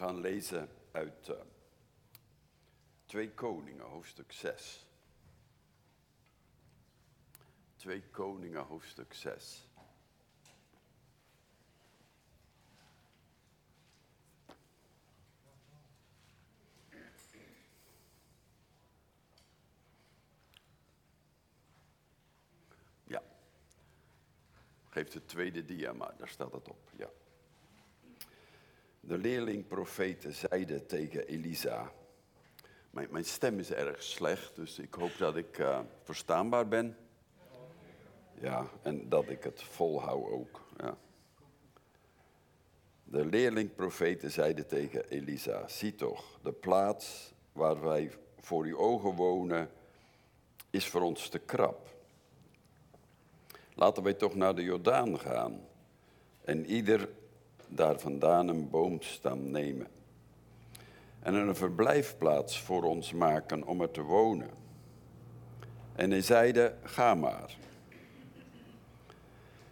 gaan lezen uit uh, 2 Koningen, hoofdstuk 6. 2 Koningen, hoofdstuk 6. Ja. Geef de tweede dia maar, daar staat het op. Ja. De leerling-profeten zeiden tegen Elisa. Mijn, mijn, stem is erg slecht, dus ik hoop dat ik uh, verstaanbaar ben. Ja, en dat ik het volhou ook. Ja. De leerling-profeten zeiden tegen Elisa: Zie toch, de plaats waar wij voor uw ogen wonen is voor ons te krap. Laten wij toch naar de Jordaan gaan en ieder daar vandaan een boomstam nemen. En een verblijfplaats voor ons maken om er te wonen. En hij zeide, ga maar.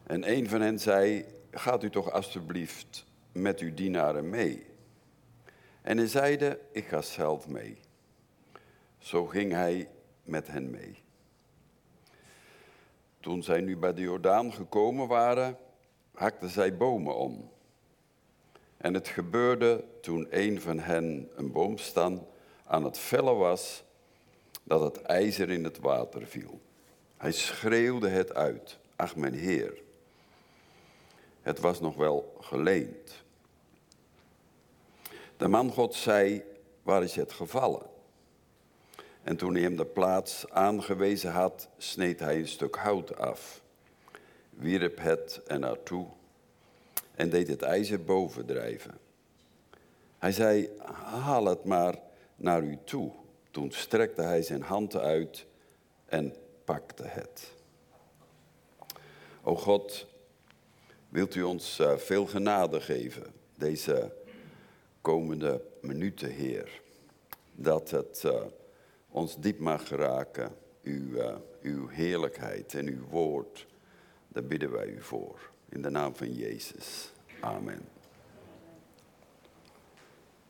En een van hen zei, gaat u toch alstublieft met uw dienaren mee. En hij zeide, ik ga zelf mee. Zo ging hij met hen mee. Toen zij nu bij de Jordaan gekomen waren, hakten zij bomen om en het gebeurde toen een van hen, een boomstam, aan het vellen was, dat het ijzer in het water viel. Hij schreeuwde het uit, ach mijn Heer, het was nog wel geleend. De man God zei, waar is het gevallen? En toen hij hem de plaats aangewezen had, sneed hij een stuk hout af, wierp het er naartoe en deed het ijzer bovendrijven. Hij zei, haal het maar naar u toe. Toen strekte hij zijn handen uit en pakte het. O God, wilt u ons eh, veel genade geven deze komende minuten, Heer. Dat het uh, ons diep mag geraken, uw, uh, uw heerlijkheid en uw woord. Daar bidden wij u voor. In de naam van Jezus. Amen.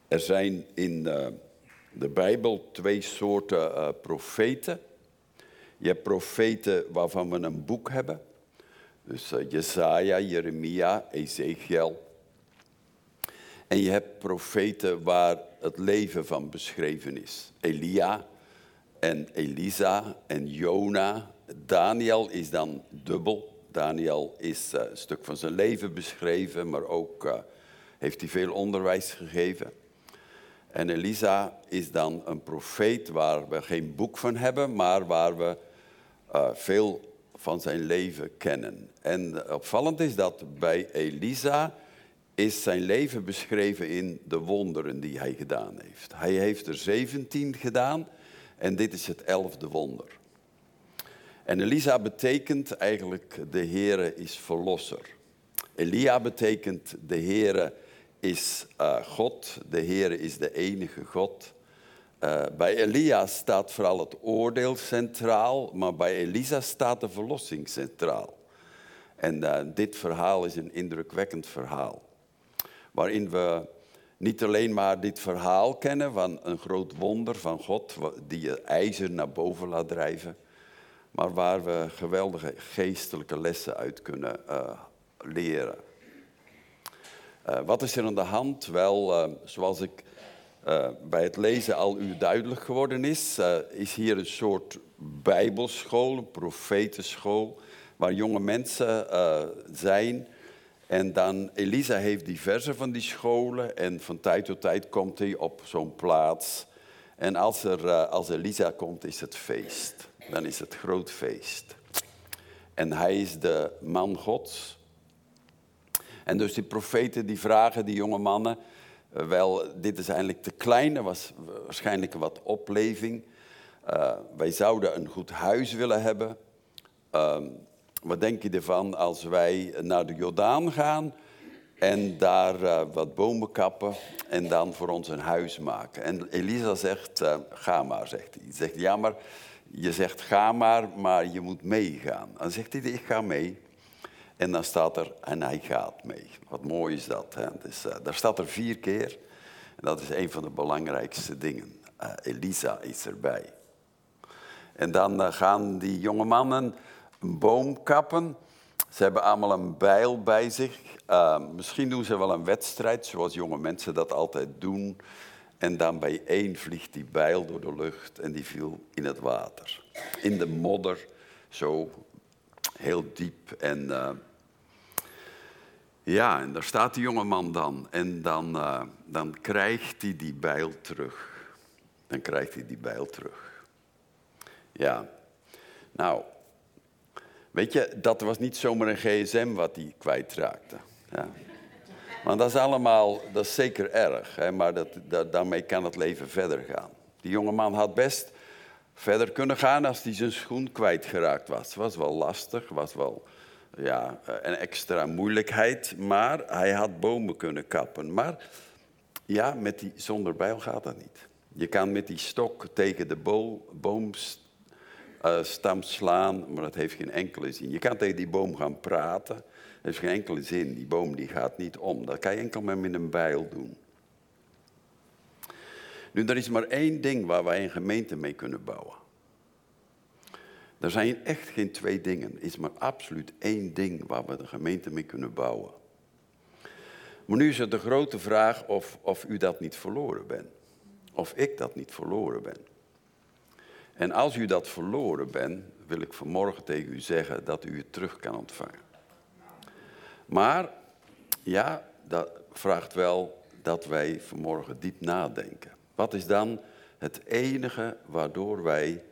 Er zijn in uh, de Bijbel twee soorten uh, profeten. Je hebt profeten waarvan we een boek hebben. Dus uh, Jesaja, Jeremia, Ezekiel. En je hebt profeten waar het leven van beschreven is. Elia en Elisa en Jona. Daniel is dan dubbel. Daniel is uh, een stuk van zijn leven beschreven, maar ook uh, heeft hij veel onderwijs gegeven. En Elisa is dan een profeet waar we geen boek van hebben, maar waar we uh, veel van zijn leven kennen. En opvallend is dat bij Elisa is zijn leven beschreven in de wonderen die hij gedaan heeft. Hij heeft er 17 gedaan en dit is het elfde wonder. En Elisa betekent eigenlijk de Heere is verlosser. Elia betekent de Heere is uh, God, de Heere is de enige God. Uh, bij Elia staat vooral het oordeel centraal, maar bij Elisa staat de verlossing centraal. En uh, dit verhaal is een indrukwekkend verhaal, waarin we niet alleen maar dit verhaal kennen van een groot wonder van God, die je ijzer naar boven laat drijven, maar waar we geweldige geestelijke lessen uit kunnen uh, leren. Uh, wat is er aan de hand? Wel, uh, zoals ik bij het lezen al u duidelijk geworden is, is hier een soort bijbelschool, een profetenschool, waar jonge mensen zijn. En dan, Elisa heeft diverse van die scholen en van tijd tot tijd komt hij op zo'n plaats. En als, er, als Elisa komt, is het feest dan is het groot feest. En hij is de man Gods. En dus die profeten die vragen die jonge mannen, eh, wel, dit is eigenlijk te klein, er was waarschijnlijk wat opleving. Uh, wij zouden een goed huis willen hebben. Uh, wat denk je ervan als wij naar de Jordaan gaan en daar uh, wat bomen kappen en dan voor ons een huis maken? En Elisa zegt, ga maar, zegt hij. Hij zegt, ja, maar je zegt ga maar, maar je moet meegaan. Dan zegt hij, ik ga mee. En dan staat er, en hij gaat mee. Wat mooi is dat. Hè? Uh, daar staat er vier keer. Dat is een van de belangrijkste dingen. Uh, Elisa is erbij. En dan uh, gaan die jonge mannen een boom kappen. Ze hebben allemaal een bijl bij zich. Misschien doen ze wel een wedstrijd, zoals jonge mensen dat altijd doen. En dan bij één vliegt die bijl door de lucht en die viel in het water. In de modder, zo heel diep. En uh, ja, en daar staat die jonge man dan. En dan, uh, dan krijgt hij die bijl terug. Dan krijgt hij die bijl terug. Ja, nou, weet je, dat was niet zomaar een gsm wat hij kwijtraakte. Ja. Want dat is allemaal, dat is zeker erg, hè, maar dat, daarmee kan het leven verder gaan. Die jonge man had best verder kunnen gaan als hij zijn schoen kwijtgeraakt was. Was wel lastig, was wel ja, een extra moeilijkheid, maar hij had bomen kunnen kappen. Maar ja, met die, zonder bijl gaat dat niet. Je kan met die stok tegen de boomstam uh, slaan, maar dat heeft geen enkele zin. Je kan tegen die boom gaan praten, dat heeft geen enkele zin. Die boom die gaat niet om. Dat kan je enkel maar met een bijl doen. Nu, er is maar één ding waar wij een gemeente mee kunnen bouwen. Er zijn echt geen twee dingen. Er is maar absoluut één ding waar we de gemeente mee kunnen bouwen. Maar nu is het de grote vraag of, of u dat niet verloren bent. Of ik dat niet verloren ben. En als u dat verloren bent, wil ik vanmorgen tegen u zeggen dat u het terug kan ontvangen. Maar ja, dat vraagt wel dat wij vanmorgen diep nadenken. Wat is dan het enige waardoor wij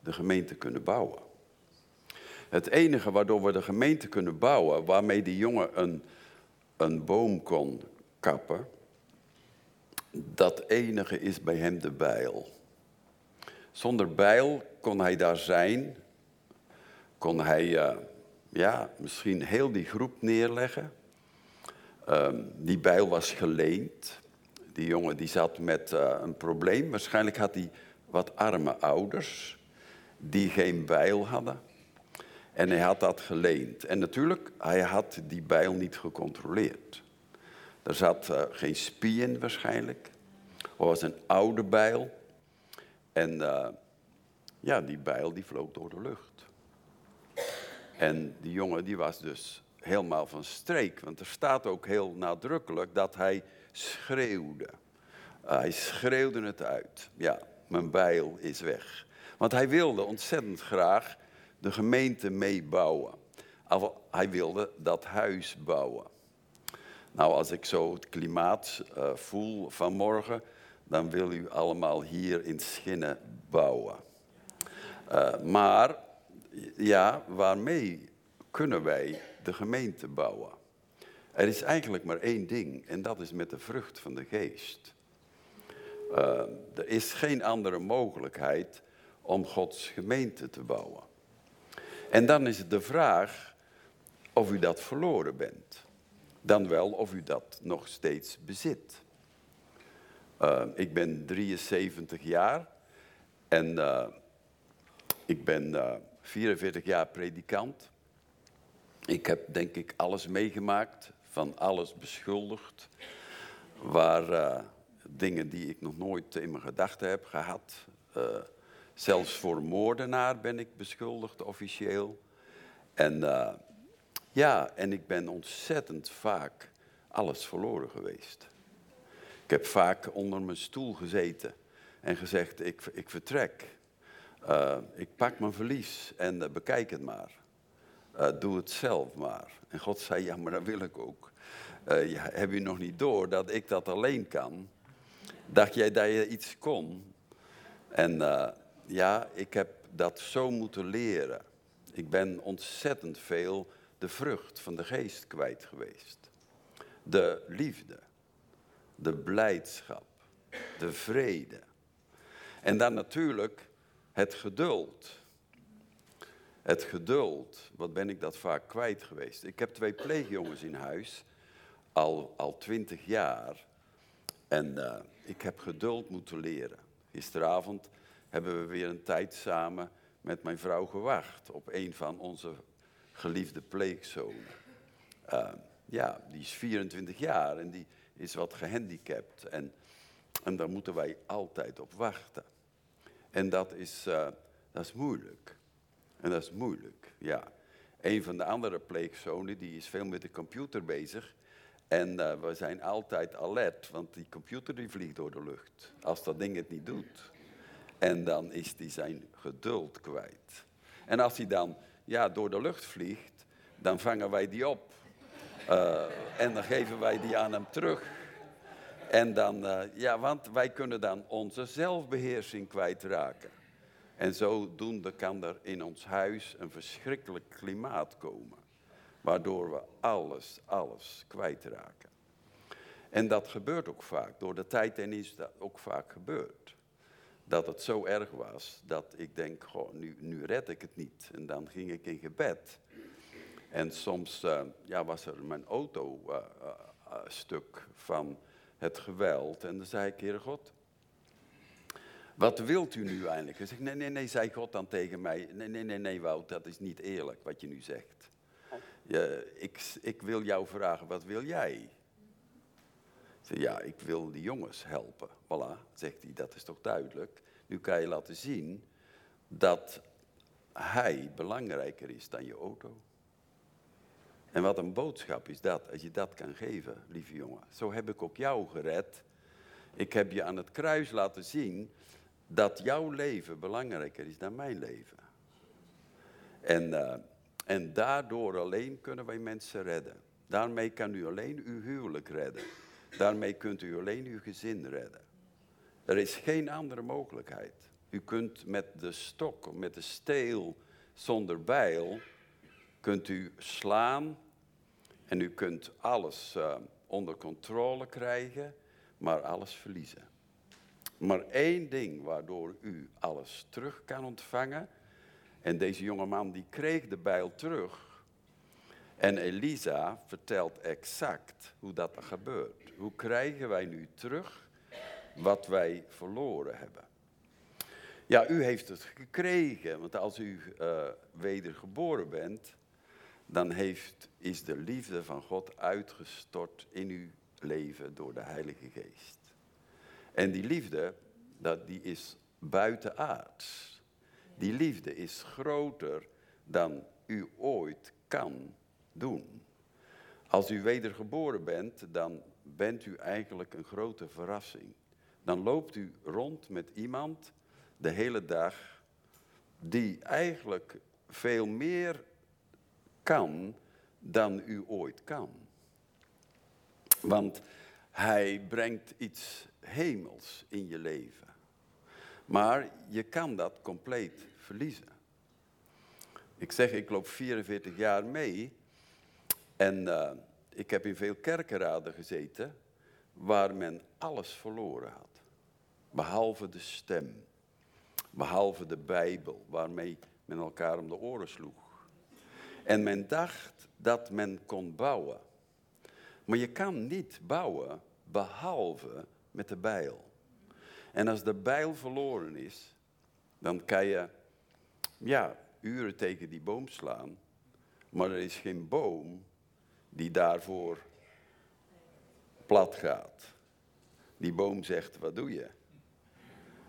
de gemeente kunnen bouwen? Het enige waardoor we de gemeente kunnen bouwen, waarmee die jongen een, een boom kon kappen, dat enige is bij hem de bijl. Zonder bijl kon hij daar zijn, kon hij uh, ja, misschien heel die groep neerleggen. Um, die bijl was geleend. Die jongen die zat met uh, een probleem. Waarschijnlijk had hij wat arme ouders die geen bijl hadden. En hij had dat geleend. En natuurlijk, hij had die bijl niet gecontroleerd. Er zat uh, geen spie in waarschijnlijk. Het was een oude bijl. En uh, ja, die bijl die vloog door de lucht. En die jongen die was dus helemaal van streek. Want er staat ook heel nadrukkelijk dat hij schreeuwde. Hij schreeuwde het uit. Ja, mijn bijl is weg. Want hij wilde ontzettend graag de gemeente meebouwen. Hij wilde dat huis bouwen. Nou, als ik zo het klimaat uh, voel vanmorgen, dan wil u allemaal hier in Schinnen bouwen. Uh, maar ja, waarmee kunnen wij de gemeente bouwen? Er is eigenlijk maar één ding en dat is met de vrucht van de geest. Uh, er is geen andere mogelijkheid om Gods gemeente te bouwen. En dan is het de vraag of u dat verloren bent. Dan wel of u dat nog steeds bezit. Uh, ik ben 73 jaar en uh, ik ben 44 jaar predikant. Ik heb denk ik alles meegemaakt, van alles beschuldigd. Waar dingen die ik nog nooit in mijn gedachten heb gehad. Zelfs voor moordenaar ben ik beschuldigd officieel. En uh, ja, en ik ben ontzettend vaak alles verloren geweest. Ik heb vaak onder mijn stoel gezeten en gezegd, ik, ik vertrek. Uh, ik pak mijn verlies en uh, bekijk het maar. doe het zelf maar. En God zei, ja, maar dat wil ik ook. Ja, heb je nog niet door dat ik dat alleen kan? Dacht jij dat je iets kon? En ja, ik heb dat zo moeten leren. Ik ben ontzettend veel de vrucht van de geest kwijt geweest. De liefde, de blijdschap, de vrede. En dan natuurlijk het geduld. Het geduld, wat ben ik dat vaak kwijt geweest. Ik heb twee pleegjongens in huis, al, al twintig jaar. En uh, ik heb geduld moeten leren. Gisteravond hebben we weer een tijd samen met mijn vrouw gewacht op een van onze geliefde pleegzonen. Uh, ja, die is 24 jaar en die is wat gehandicapt. En En daar moeten wij altijd op wachten. En dat is, eh, dat is moeilijk. En dat is moeilijk, ja. Een van de andere pleegzonen die is veel met de computer bezig. En uh, we zijn altijd alert, want die computer die vliegt door de lucht. Als dat ding het niet doet. En dan is hij zijn geduld kwijt. En als hij dan ja, door de lucht vliegt, dan vangen wij die op. Uh, en dan geven wij die aan hem terug. En dan, uh, ja, want wij kunnen dan onze zelfbeheersing kwijtraken. En zodoende kan er in ons huis een verschrikkelijk klimaat komen. Waardoor we alles, alles kwijtraken. En dat gebeurt ook vaak. Door de tijd en is dat ook vaak gebeurd. Dat het zo erg was dat ik denk, goh, nu, nu red ik het niet. En dan ging ik in gebed. En soms uh, ja, was er mijn auto uh, stuk van geweld. En dan zei ik, Heer God, wat wilt u nu eigenlijk? Ik zeg, nee, nee, nee, zei God dan tegen mij. Nee, nee, nee, nee, dat is niet eerlijk wat je nu zegt. Ja, ik, ik wil jou vragen, wat wil jij? Zeg, ja, ik wil die jongens helpen. Voilà, zegt hij, dat is toch duidelijk. Nu kan je laten zien dat hij belangrijker is dan je auto. En wat een boodschap is dat, als je dat kan geven, lieve jongen. Zo heb ik ook jou gered. Ik heb je aan het kruis laten zien dat jouw leven belangrijker is dan mijn leven. En, uh, en daardoor alleen kunnen wij mensen redden. Daarmee kan u alleen uw huwelijk redden. Daarmee kunt u alleen uw gezin redden. Er is geen andere mogelijkheid. U kunt met de stok, met de steel, zonder bijl, kunt u slaan en u kunt alles uh, onder controle krijgen, maar alles verliezen. Maar één ding waardoor u alles terug kan ontvangen. En deze jonge man die kreeg de bijl terug. En Elisa vertelt exact hoe dat gebeurt. Hoe krijgen wij nu terug wat wij verloren hebben? Ja, u heeft het gekregen, want als u uh, wedergeboren bent, dan heeft, is de liefde van God uitgestort in uw leven door de Heilige Geest. En die liefde, dat, die is buitenaards. Die liefde is groter dan u ooit kan doen. Als u wedergeboren bent, dan bent u eigenlijk een grote verrassing. Dan loopt u rond met iemand de hele dag die eigenlijk veel meer kan dan u ooit kan. Want hij brengt iets hemels in je leven. Maar je kan dat compleet verliezen. Ik zeg, ik loop 44 jaar mee en uh, ik heb in veel kerkenraden gezeten waar men alles verloren had. Behalve de stem, behalve de Bijbel, waarmee men elkaar om de oren sloeg. En men dacht dat men kon bouwen. Maar je kan niet bouwen behalve met de bijl. En als de bijl verloren is, dan kan je ja, uren tegen die boom slaan. Maar er is geen boom die daarvoor plat gaat. Die boom zegt, wat doe je?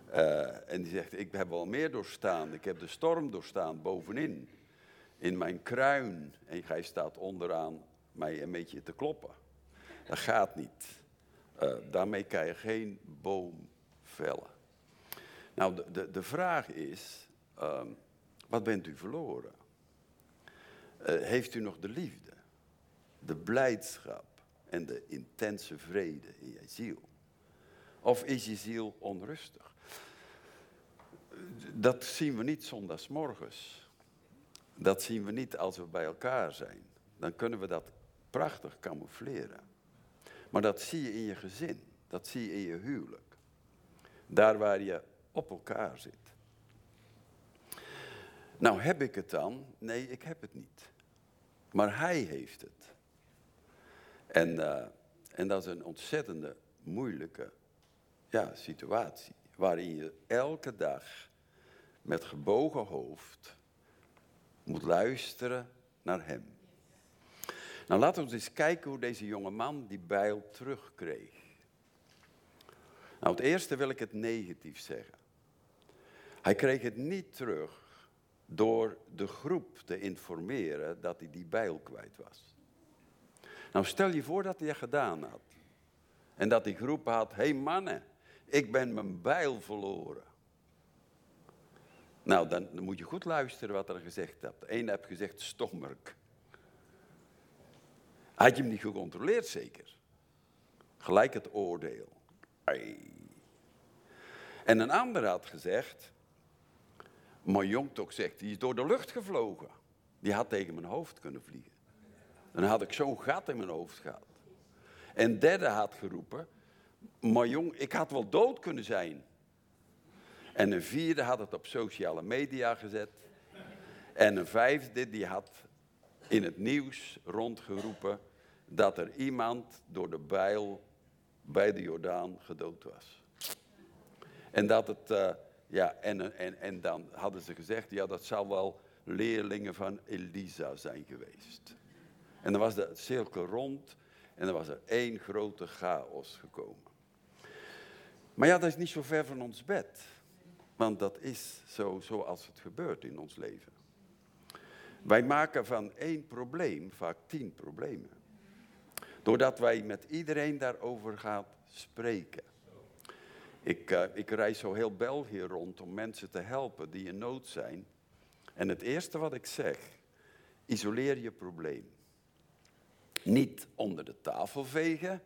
Uh, en die zegt, ik heb wel meer doorstaan. Ik heb de storm doorstaan bovenin in mijn kruin en gij staat onderaan mij een beetje te kloppen. Dat gaat niet. Uh, daarmee kan je geen boom vellen. Nou, de, de, de vraag is, uh, wat bent u verloren? Uh, heeft u nog de liefde, de blijdschap en de intense vrede in je ziel? Of is je ziel onrustig? Dat zien we niet zondagsmorgens. Dat zien we niet als we bij elkaar zijn. Dan kunnen we dat prachtig camoufleren. Maar dat zie je in je gezin. Dat zie je in je huwelijk. Daar waar je op elkaar zit. Nou, heb ik het dan? Nee, ik heb het niet. Maar hij heeft het. En, uh, en dat is een ontzettende moeilijke ja, situatie. Waarin je elke dag met gebogen hoofd moet luisteren naar hem. Nou, laten we eens kijken hoe deze jonge man die bijl terugkreeg. Nou, het eerste wil ik het negatief zeggen. Hij kreeg het niet terug door de groep te informeren dat hij die bijl kwijt was. Nou, stel je voor dat hij dat gedaan had. En dat die groep had, hé hey mannen, ik ben mijn bijl verloren. Nou, dan, moet je goed luisteren wat er gezegd had. De ene heeft gezegd stommerk. Had je hem niet gecontroleerd zeker? Gelijk het oordeel. Ai. En een ander had gezegd, maar jong toch zegt, die is door de lucht gevlogen. Die had tegen mijn hoofd kunnen vliegen. Dan had ik zo'n gat in mijn hoofd gehad. En derde had geroepen, maar jong, ik had wel dood kunnen zijn. En een vierde had het op sociale media gezet. En een vijfde die had in het nieuws rondgeroepen dat er iemand door de bijl bij de Jordaan gedood was. En dat het, uh, ja, en, en, en dan hadden ze gezegd, ja, dat zou wel leerlingen van Elisa zijn geweest. En dan was de cirkel rond en dan was er één grote chaos gekomen. Maar ja, dat is niet zo ver van ons bed. Want dat is zo zoals het gebeurt in ons leven. Wij maken van één probleem vaak tien problemen. Doordat wij met iedereen daarover gaan spreken. Ik, uh, ik reis zo heel België rond om mensen te helpen die in nood zijn. En het eerste wat ik zeg, isoleer je probleem. Niet onder de tafel vegen,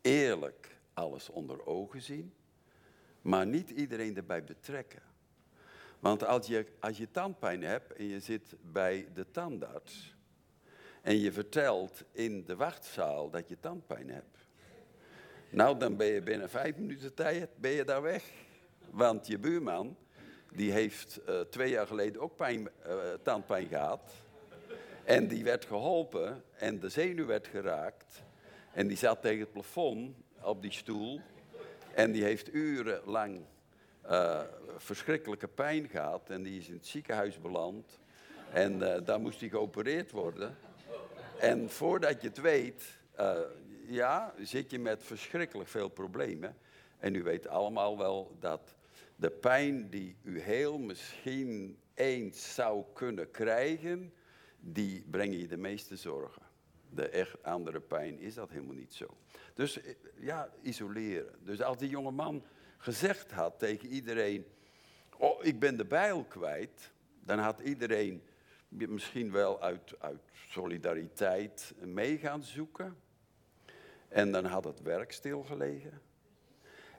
eerlijk alles onder ogen zien, maar niet iedereen erbij betrekken. Want als je, als je tandpijn hebt en je zit bij de tandarts en je vertelt in de wachtzaal dat je tandpijn hebt, nou dan ben je binnen vijf minuten tijd ben je daar weg. Want je buurman, die heeft uh, twee jaar geleden ook pijn, uh, tandpijn gehad. En die werd geholpen en de zenuw werd geraakt. En die zat tegen het plafond op die stoel. En die heeft urenlang uh, verschrikkelijke pijn gehad. En die is in het ziekenhuis beland. En uh, daar moest hij geopereerd worden. En voordat je het weet, uh, ja, zit je met verschrikkelijk veel problemen. En u weet allemaal wel dat de pijn die u heel misschien eens zou kunnen krijgen, die brengen je de meeste zorgen. De echt andere pijn is dat helemaal niet zo. Dus ja, isoleren. Dus als die jonge man gezegd had tegen iedereen: Oh, ik ben de bijl kwijt, dan had iedereen misschien wel uit, uit solidariteit mee gaan zoeken. En dan had het werk stilgelegen.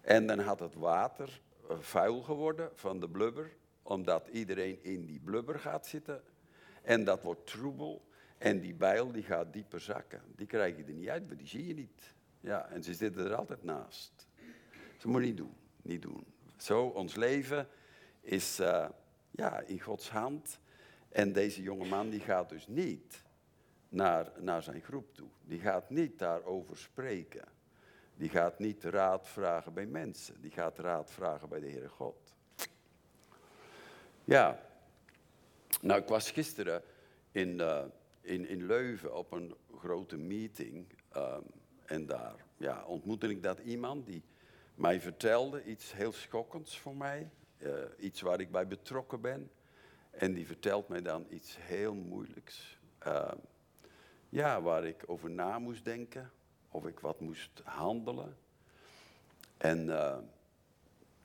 En dan had het water eh, vuil geworden van de blubber, omdat iedereen in die blubber gaat zitten. En dat wordt troebel. En die bijl die gaat dieper zakken. Die krijg je er niet uit, maar die zie je niet. Ja, en ze zitten er altijd naast. Dat moet niet doen. Niet doen. Zo, ons leven is uh, ja, in Gods hand. En deze jonge man die gaat dus niet naar, naar zijn groep toe. Die gaat niet daarover spreken. Die gaat niet raad vragen bij mensen. Die gaat raad vragen bij de Heere God. Ja, nou ik was gisteren in, uh, in, in Leuven op een grote meeting. Um, en daar ja, ontmoette ik dat iemand die mij vertelde iets heel schokkends voor mij. Uh, iets waar ik bij betrokken ben. En die vertelt mij dan iets heel moeilijks. Uh, ja, waar ik over na moest denken. Of ik wat moest handelen. En uh,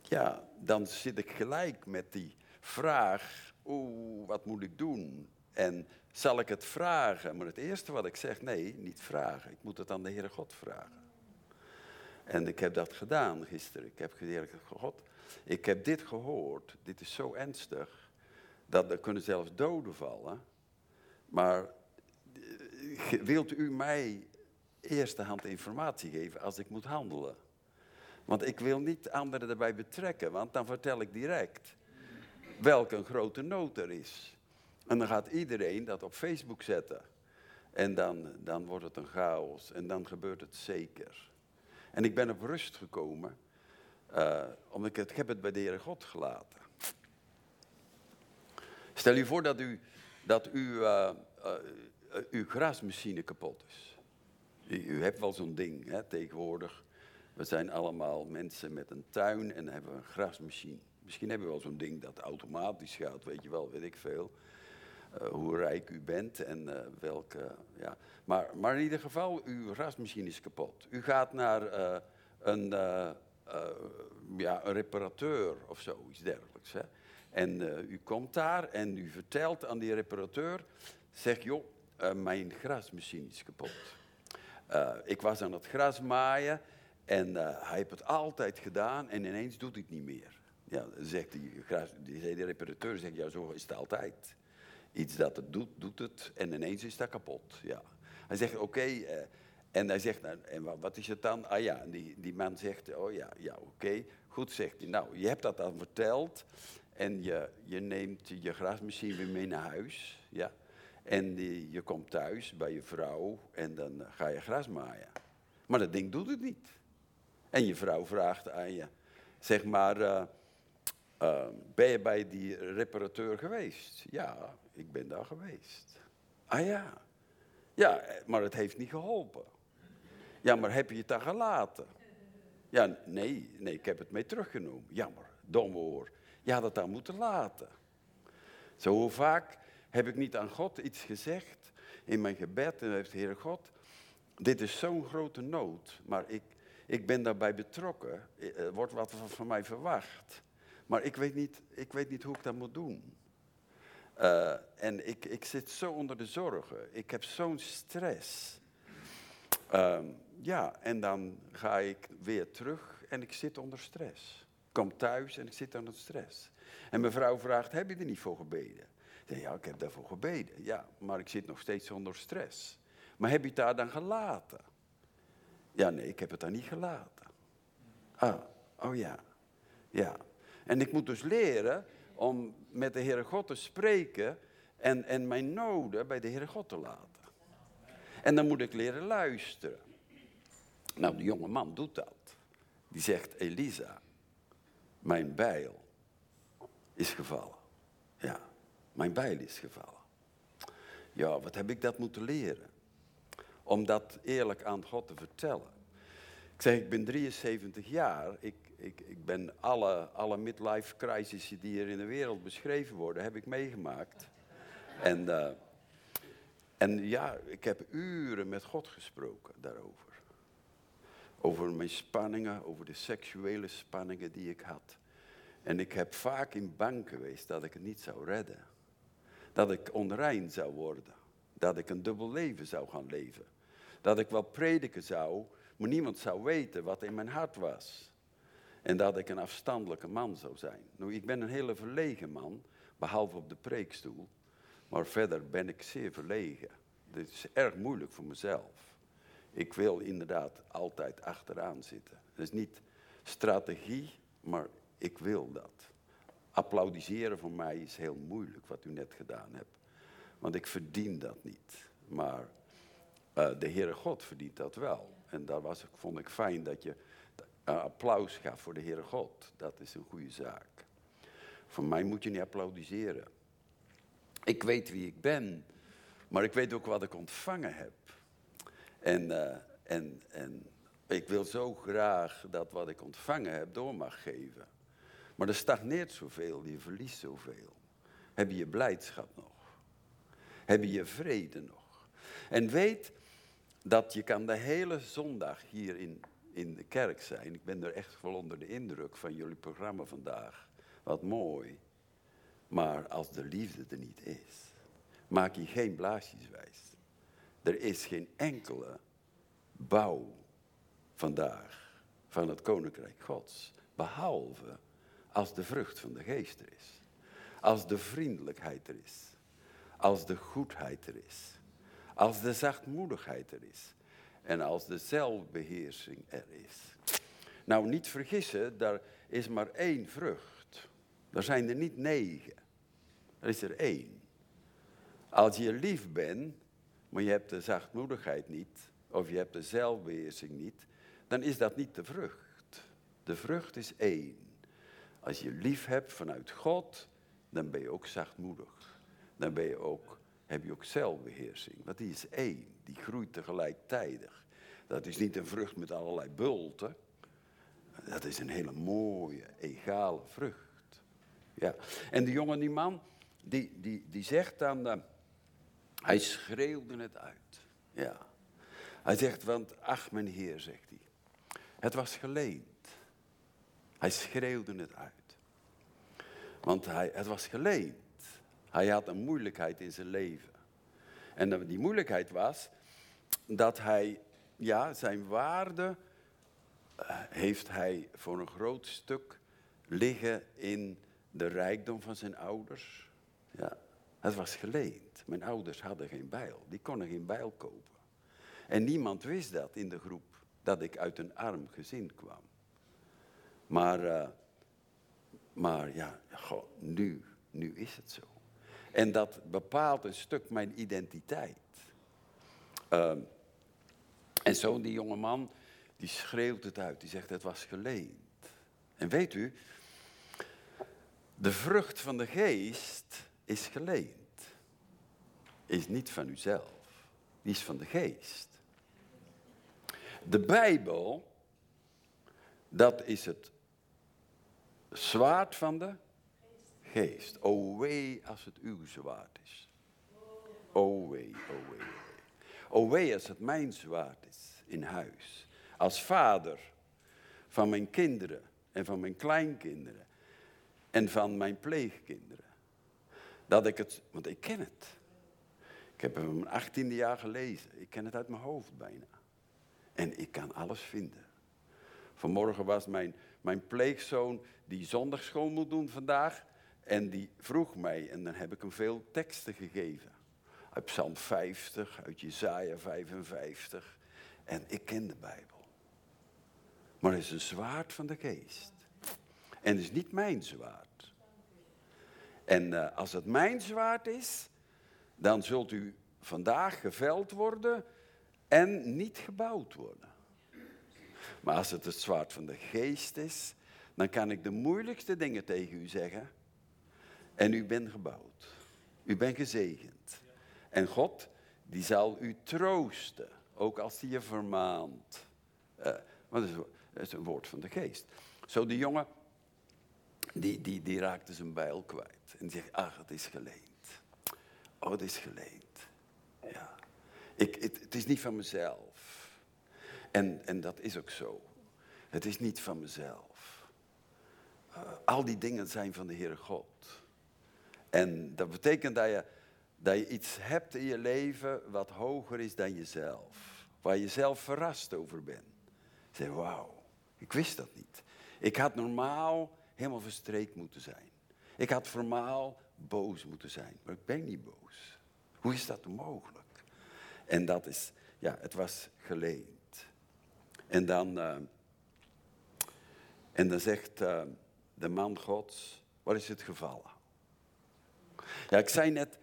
ja, dan zit ik gelijk met die vraag, oeh, wat moet ik doen? En zal ik het vragen? Maar het eerste wat ik zeg, nee, niet vragen. Ik moet het aan de Heere God vragen. En ik heb dat gedaan gisteren. Ik heb gezegd, God, ik heb dit gehoord. Dit is zo ernstig. Dat er kunnen zelfs doden vallen. Maar wilt u mij eerste hand informatie geven als ik moet handelen? Want ik wil niet anderen erbij betrekken, want dan vertel ik direct welke grote nood er is. En dan gaat iedereen dat op Facebook zetten. En dan, dan wordt het een chaos en dan gebeurt het zeker. En ik ben op rust gekomen, uh, omdat ik het, heb het bij de Heere God gelaten. Stel u voor dat u, dat u, uh, uh, uw grasmachine kapot is. U, hebt wel zo'n ding hè, tegenwoordig We zijn allemaal mensen met een tuin en hebben een grasmachine. Misschien hebben we wel zo'n ding dat automatisch gaat, weet je wel, weet ik veel. Uh, hoe rijk u bent en uh, welke. Ja. Maar, maar in ieder geval, uw grasmachine is kapot. U gaat naar uh, een, ja, een reparateur of zoiets dergelijks. Hè. En u komt daar en u vertelt aan die reparateur: zeg joh, mijn grasmachine is kapot. ik was aan het gras maaien en hij heeft het altijd gedaan en ineens doet hij het niet meer. Ja, zegt die, die, die reparateur, zegt, ja, zo is het altijd. Iets dat het doet, doet het en ineens is dat kapot. Ja. Hij zegt, oké, eh, en hij zegt, nou, en wat is het dan? Ah ja, die, die man zegt, oh ja, ja oké, goed zegt hij. Nou, je hebt dat dan verteld en je, je neemt je grasmachine weer mee naar huis. Ja. En die, je komt thuis bij je vrouw en dan ga je gras maaien. Maar dat ding doet het niet. En je vrouw vraagt aan je, zeg maar... Uh, ben je bij die reparateur geweest? Ja, ik ben daar geweest. Ah ja. Ja, maar het heeft niet geholpen. Ja, maar heb je het daar gelaten? Ja, nee, nee, ik heb het mee teruggenomen. Jammer, domme oor. Je had het daar moeten laten. Zo vaak heb ik niet aan God iets gezegd in mijn gebed en heeft Heer God, dit is zo'n grote nood, maar ik, ik ben daarbij betrokken. Er wordt wat van mij verwacht. Maar ik weet niet, ik weet niet hoe ik dat moet doen. Uh, en ik, ik zit zo onder de zorgen. Ik heb zo'n stress. Uh, ja, en dan ga ik weer terug en ik zit onder stress. Ik kom thuis en ik zit onder stress. En mijn vrouw vraagt, heb je er niet voor gebeden? Ik zeg, ja, ik heb daarvoor gebeden. Ja, maar ik zit nog steeds onder stress. Maar heb je het daar dan gelaten? Ja, nee, ik heb het daar niet gelaten. Ah, oh ja, ja. En ik moet dus leren om met de Heere God te spreken en, en mijn noden bij de Heere God te laten. En dan moet ik leren luisteren. Nou, de jonge man doet dat. Die zegt, Elisa, mijn bijl is gevallen. Ja, mijn bijl is gevallen. Ja, wat heb ik dat moeten leren? Om dat eerlijk aan God te vertellen. Ik zeg, ik ben 73 jaar. Ik, ik, ik ben alle, alle midlife crisissen die er in de wereld beschreven worden, heb ik meegemaakt. En, uh, en ja, ik heb uren met God gesproken daarover. Over mijn spanningen, over de seksuele spanningen die ik had. En ik heb vaak in bang geweest dat ik het niet zou redden. Dat ik onrein zou worden. Dat ik een dubbel leven zou gaan leven. Dat ik wel prediken zou, maar niemand zou weten wat in mijn hart was. En dat ik een afstandelijke man zou zijn. Nou, ik ben een hele verlegen man, behalve op de preekstoel. Maar verder ben ik zeer verlegen. Dit is erg moeilijk voor mezelf. Ik wil inderdaad altijd achteraan zitten. Het is niet strategie, maar ik wil dat. Applaudisseren voor mij is heel moeilijk, wat u net gedaan hebt. Want ik verdien dat niet. Maar uh, de Heere God verdient dat wel. En daar was, vond ik fijn dat je applaus gaf voor de Heere God. Dat is een goede zaak. Voor mij moet je niet applaudisseren. Ik weet wie ik ben, maar ik weet ook wat ik ontvangen heb. En, uh, en, en ik wil zo graag dat wat ik ontvangen heb door mag geven. Maar er stagneert zoveel, je verliest zoveel. Heb je je blijdschap nog? Heb je je vrede nog? En weet dat je kan de hele zondag hier in in de kerk zijn. Ik ben er echt wel onder de indruk van jullie programma vandaag. Wat mooi. Maar als de liefde er niet is, maak je geen blaasjes wijs. Er is geen enkele bouw vandaag van het koninkrijk Gods. Behalve als de vrucht van de geest er is. Als de vriendelijkheid er is. Als de goedheid er is. Als de zachtmoedigheid er is en als de zelfbeheersing er is. Nou, niet vergissen, daar is maar één vrucht. Er zijn er niet negen. Er is er één. Als je lief bent, maar je hebt de zachtmoedigheid niet, of je hebt de zelfbeheersing niet, dan is dat niet de vrucht. De vrucht is één. Als je lief hebt vanuit God, dan ben je ook zachtmoedig. Dan ben je ook heb je ook zelfbeheersing. Want die is één, die groeit tegelijkertijd. Dat is niet een vrucht met allerlei bulten. Dat is een hele mooie, egale vrucht. Ja. En de jongen, die man, die, die, die zegt dan, uh, hij schreeuwde het uit. Ja. Hij zegt, want ach mijn heer, zegt hij, het was geleend. Hij schreeuwde het uit. Want hij, het was geleend. Hij had een moeilijkheid in zijn leven. En die moeilijkheid was dat hij, ja, zijn waarde eh, heeft hij voor een groot stuk liggen in de rijkdom van zijn ouders. Ja, het was geleend. Mijn ouders hadden geen bijl. Die konden geen bijl kopen. En niemand wist dat in de groep, dat ik uit een arm gezin kwam. Maar, uh, maar ja, goh, nu, nu is het zo. En dat bepaalt een stuk mijn identiteit. Uh, en zo die jonge man, die schreeuwt het uit. Die zegt, het was geleend. En weet u, de vrucht van de geest is geleend. Is niet van uzelf. Die is van de geest. De Bijbel, dat is het zwaard van de geest. O wee als het uw zwaard is. O wee, o wee, o wee. als het mijn zwaard is in huis. Als vader van mijn kinderen en van mijn kleinkinderen en van mijn pleegkinderen. Dat ik het, want ik ken het. Ik heb hem mijn achttiende jaar gelezen. Ik ken het uit mijn hoofd bijna. En ik kan alles vinden. Vanmorgen was mijn, mijn pleegzoon die zondagschool moet doen vandaag. En die vroeg mij, en dan heb ik hem veel teksten gegeven. Uit Psalm 50, uit Jesaja 55. En ik ken de Bijbel. Maar het is een zwaard van de geest. En het is niet mijn zwaard. En uh, als het mijn zwaard is, dan zult u vandaag geveld worden en niet gebouwd worden. Maar als het het zwaard van de geest is, dan kan ik de moeilijkste dingen tegen u zeggen. En u bent gebouwd. U bent gezegend. En God, die zal u troosten. Ook als hij je vermaant. Uh, want het is, een woord van de geest. Zo die jongen, die, die, die raakte zijn bijl kwijt. En die zegt, ach, het is geleend. Oh, het is geleend. Ja. Ik, het, het is niet van mezelf. En, en dat is ook zo. Het is niet van mezelf. Uh, al die dingen zijn van de Heere God. En dat betekent dat je, dat je iets hebt in je leven wat hoger is dan jezelf. Waar je zelf verrast over bent. Zeg, wauw, ik wist dat niet. Ik had normaal helemaal verstreekt moeten zijn. Ik had normaal boos moeten zijn, maar ik ben niet boos. Hoe is dat mogelijk? En dat is, ja, het was geleend. En dan, uh, en dan zegt uh, de man Gods, wat is het gevallen? Ja, ik zei net,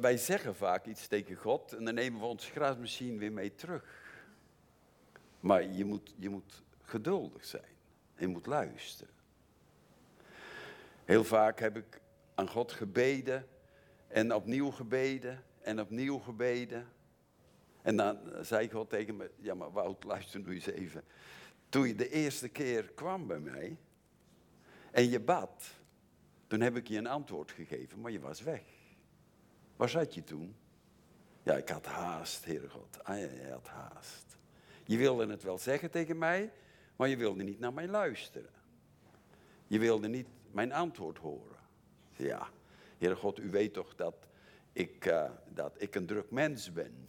wij zeggen vaak iets tegen God en dan nemen we ons gras misschien weer mee terug. Maar je moet, je moet geduldig zijn. Je moet luisteren. Heel vaak heb ik aan God gebeden en opnieuw gebeden en opnieuw gebeden. En dan zei God tegen me, ja maar Wout, luister nu eens even. Toen je de eerste keer kwam bij mij en je bad, toen heb ik je een antwoord gegeven, maar je was weg. Waar zat je toen? Ja, ik had haast, Heere God. Ah ja, je had haast. Je wilde het wel zeggen tegen mij, maar je wilde niet naar mij luisteren. Je wilde niet mijn antwoord horen. Ja, Heere God, u weet toch dat ik, uh, dat ik een druk mens ben.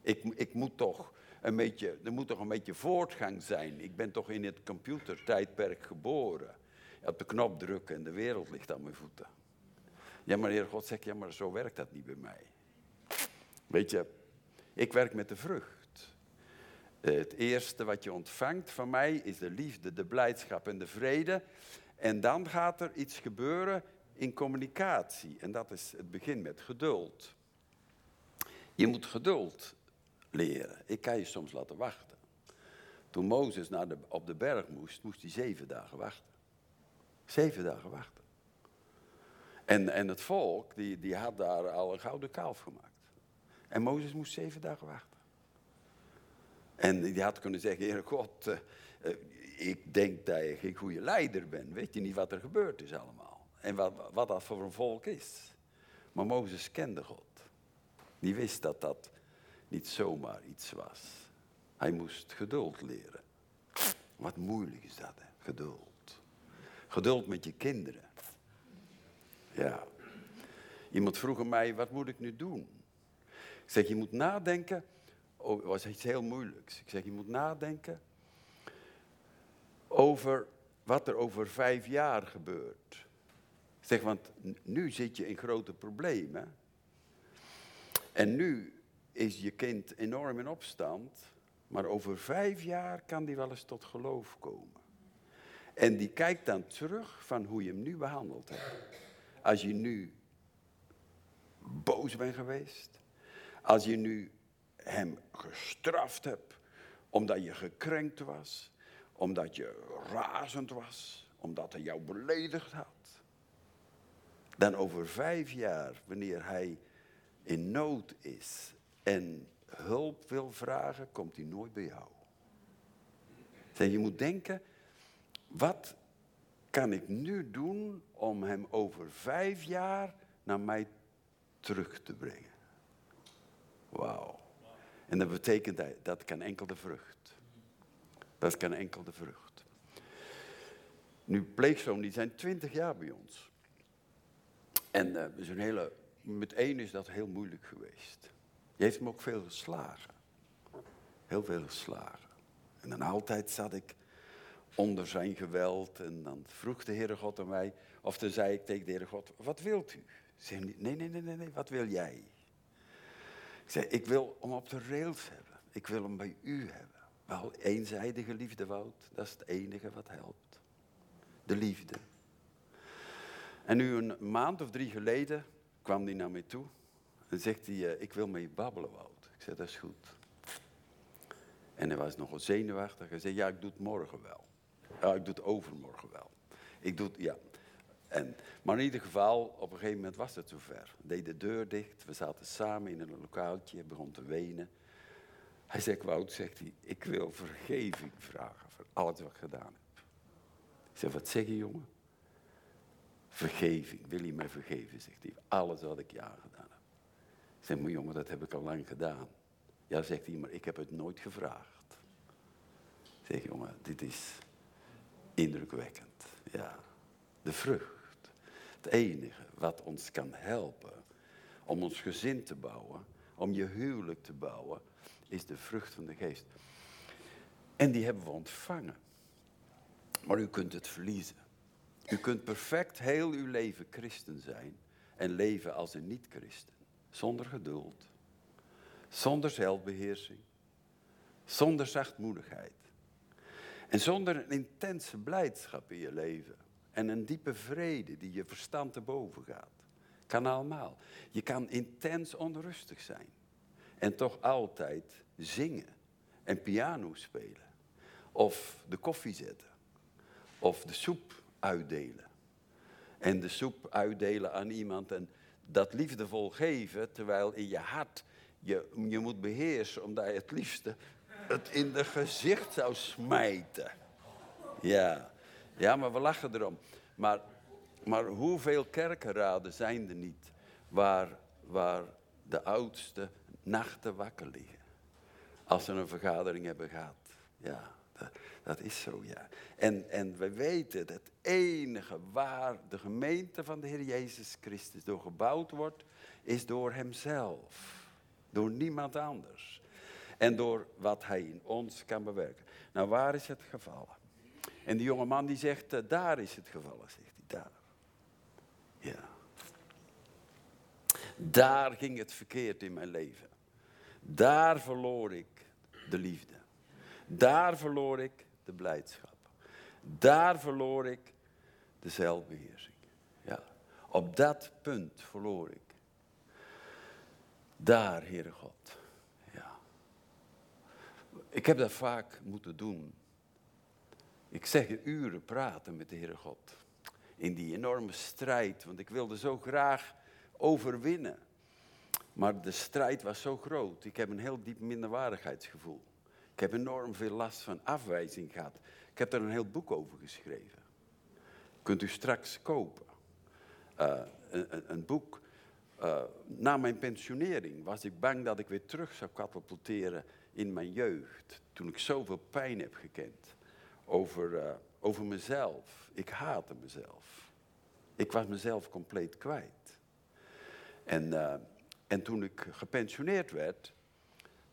Ik, ik moet toch een beetje, er moet toch een beetje voortgang zijn. Ik ben toch in het computertijdperk geboren. Op de knop drukken en de wereld ligt aan mijn voeten. Ja, maar Heer God zegt, ja, maar zo werkt dat niet bij mij. Weet je, ik werk met de vrucht. Het eerste wat je ontvangt van mij is de liefde, de blijdschap en de vrede. En dan gaat er iets gebeuren in communicatie. En dat is het begin met geduld. Je moet geduld leren. Ik kan je soms laten wachten. Toen Mozes naar de, op de berg moest, moest hij zeven dagen wachten. Zeven dagen wachten. En, en het volk, die, die had daar al een gouden kalf gemaakt. En Mozes moest zeven dagen wachten. En die had kunnen zeggen, Heer God, eh, eh, ik denk dat je geen goede leider bent. Weet je niet wat er gebeurd is allemaal? En wat, wat dat voor een volk is. Maar Mozes kende God. Die wist dat dat niet zomaar iets was. Hij moest geduld leren. Wat moeilijk is dat, hè? geduld. Geduld met je kinderen. Ja. Iemand vroeg mij, wat moet ik nu doen? Ik zeg, je moet nadenken. Oh, het was iets heel moeilijks. Ik zeg, je moet nadenken over wat er over vijf jaar gebeurt. Ik zeg, want nu zit je in grote problemen. En nu is je kind enorm in opstand. Maar over vijf jaar kan die wel eens tot geloof komen. En die kijkt dan terug van hoe je hem nu behandeld hebt. Als je nu boos bent geweest. Als je nu hem gestraft hebt omdat je gekrenkt was. Omdat je razend was. Omdat hij jou beledigd had. Dan over vijf jaar, wanneer hij in nood is en hulp wil vragen, komt hij nooit bij jou. Zeg, je moet denken, wat kan ik nu doen om hem over vijf jaar naar mij terug te brengen? Wauw. En dat betekent dat, dat kan enkel de vrucht. Dat kan enkel de vrucht. Nu, pleegzoon, die zijn twintig jaar bij ons. En uh, hele, met één is dat heel moeilijk geweest. Je heeft me ook veel geslagen. Heel veel geslagen. En dan altijd zat ik onder zijn geweld. En dan vroeg de Heere God aan mij, of dan zei ik tegen de Heere God, wat wilt u? Zei nee, nee, nee, nee, nee, wat wil jij? Ik zei, ik wil hem op de rails hebben. Ik wil hem bij u hebben. Wel, eenzijdige liefde, Wout, dat is het enige wat helpt. De liefde. En nu een maand of drie geleden kwam hij naar mij toe. En zegt hij, eh, ik wil met je babbelen, Wout. Ik zei, dat is goed. En hij was nogal zenuwachtig. Hij zei, ja, ik doe het morgen wel. Ik doe het overmorgen wel. Ik doe het, ja. En, maar in ieder geval, op een gegeven moment was het zover. Deed de deur dicht, we zaten samen in een lokaaltje, begon te wenen. Hij zegt, Wout, zegt hij, ik wil vergeving vragen voor alles wat ik gedaan heb. Ik zeg, wat zeg je, jongen? Vergeving, wil je mij vergeven, zegt hij, alles wat ik je aangedaan heb. Ik zeg, maar jongen, dat heb ik al lang gedaan. Ja, zegt hij, maar ik heb het nooit gevraagd. Ik zeg, jongen, dit is indrukwekkend. Ja, de vrucht. Het enige wat ons kan helpen om ons gezin te bouwen, om je huwelijk te bouwen, is de vrucht van de geest. En die hebben we ontvangen. Maar u kunt het verliezen. U kunt perfect heel uw leven christen zijn en leven als een niet-christen. Zonder geduld, zonder zelfbeheersing, zonder zachtmoedigheid. En zonder een intense blijdschap in je leven. En een diepe vrede die je verstand te boven gaat. Kan allemaal. Je kan intens onrustig zijn. En toch altijd zingen en piano spelen. Of de koffie zetten. Of de soep uitdelen. En de soep uitdelen aan iemand en dat liefdevol geven, terwijl in je hart je, je moet beheersen, omdat je het liefste het in de gezicht zou smijten. Ja, ja maar we lachen erom. Maar, maar hoeveel kerkenraden zijn er niet waar, waar de oudste nachten wakker liggen? Als ze een vergadering hebben gehad. Ja, dat, dat is zo, ja. En, en we weten dat het enige waar de gemeente van de Heer Jezus Christus door gebouwd wordt, is door Hemzelf. Door niemand anders. En door wat Hij in ons kan bewerken. Nou, waar is het gevallen? En die jonge man die zegt, eh, daar is het gevallen, zegt hij, daar. Ja. Daar ging het verkeerd in mijn leven. Daar verloor ik de liefde. Daar verloor ik de blijdschap. Daar verloor ik de zelfbeheersing. Ja. Op dat punt verloor ik. Daar, Heere God. Ik heb dat vaak moeten doen. Ik zeg uren praten met de Heere God. In die enorme strijd, want ik wilde zo graag overwinnen. Maar de strijd was zo groot. Ik heb een heel diep minderwaardigheidsgevoel. Ik heb enorm veel last van afwijzing gehad. Ik heb er een heel boek over geschreven. Kunt u straks kopen. Uh, een, een, boek. Uh, na mijn pensionering was ik bang dat ik weer terug zou katapulteren in mijn jeugd. Toen ik zoveel pijn heb gekend over, uh, over mezelf. Ik haatte mezelf. Ik was mezelf compleet kwijt. En, en toen ik gepensioneerd werd,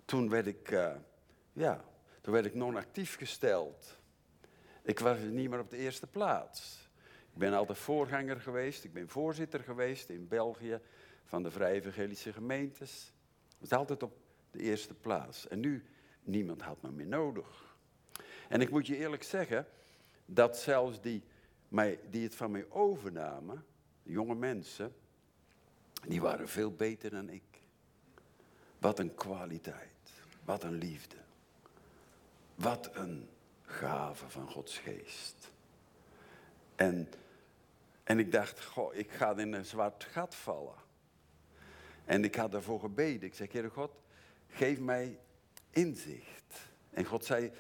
toen werd ik, ja, toen werd ik non-actief gesteld. Ik was niet meer op de eerste plaats. Ik ben altijd voorganger geweest. Ik ben voorzitter geweest in België van de Vrije Evangelische Gemeentes. Ik was altijd op eerste plaats. En nu, niemand had me meer nodig. En ik moet je eerlijk zeggen, dat zelfs die, mij, die het van mij overnamen, jonge mensen, die waren veel beter dan ik. Wat een kwaliteit, wat een liefde. Wat een gave van Gods geest. En, en ik dacht, goh, ik ga in een zwart gat vallen. En ik had daarvoor gebeden. Ik zei, Heer God, geef mij inzicht. En God zei,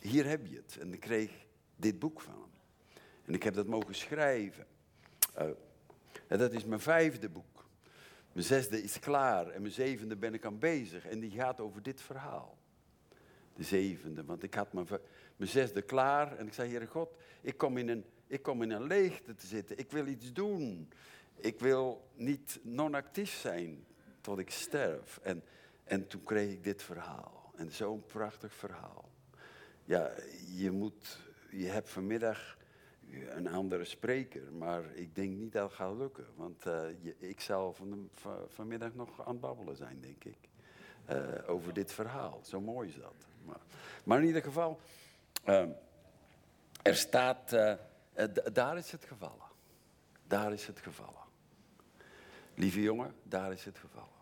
hier heb je het. En ik kreeg dit boek van hem. En ik heb dat mogen schrijven. Uh, en dat is mijn vijfde boek. Mijn zesde is klaar en mijn zevende ben ik aan bezig. En die gaat over dit verhaal de zevende. Want ik had mijn, mijn zesde klaar en ik zei, Heere God, ik kom, in een, ik kom in een leegte te zitten. Ik wil iets doen. Ik wil niet non-actief zijn tot ik sterf. En, en toen kreeg ik dit verhaal. En zo'n prachtig verhaal. Ja, je moet, je hebt vanmiddag een andere spreker, maar ik denk niet dat het gaat lukken. Want uh, je, ik zal van, van, vanmiddag nog aan het babbelen zijn, denk ik. Uh, over dit verhaal. Zo mooi is dat. Maar, maar in ieder geval, uh, er staat, uh, daar is het gevallen. Daar is het gevallen. Lieve jongen, daar is het gevallen.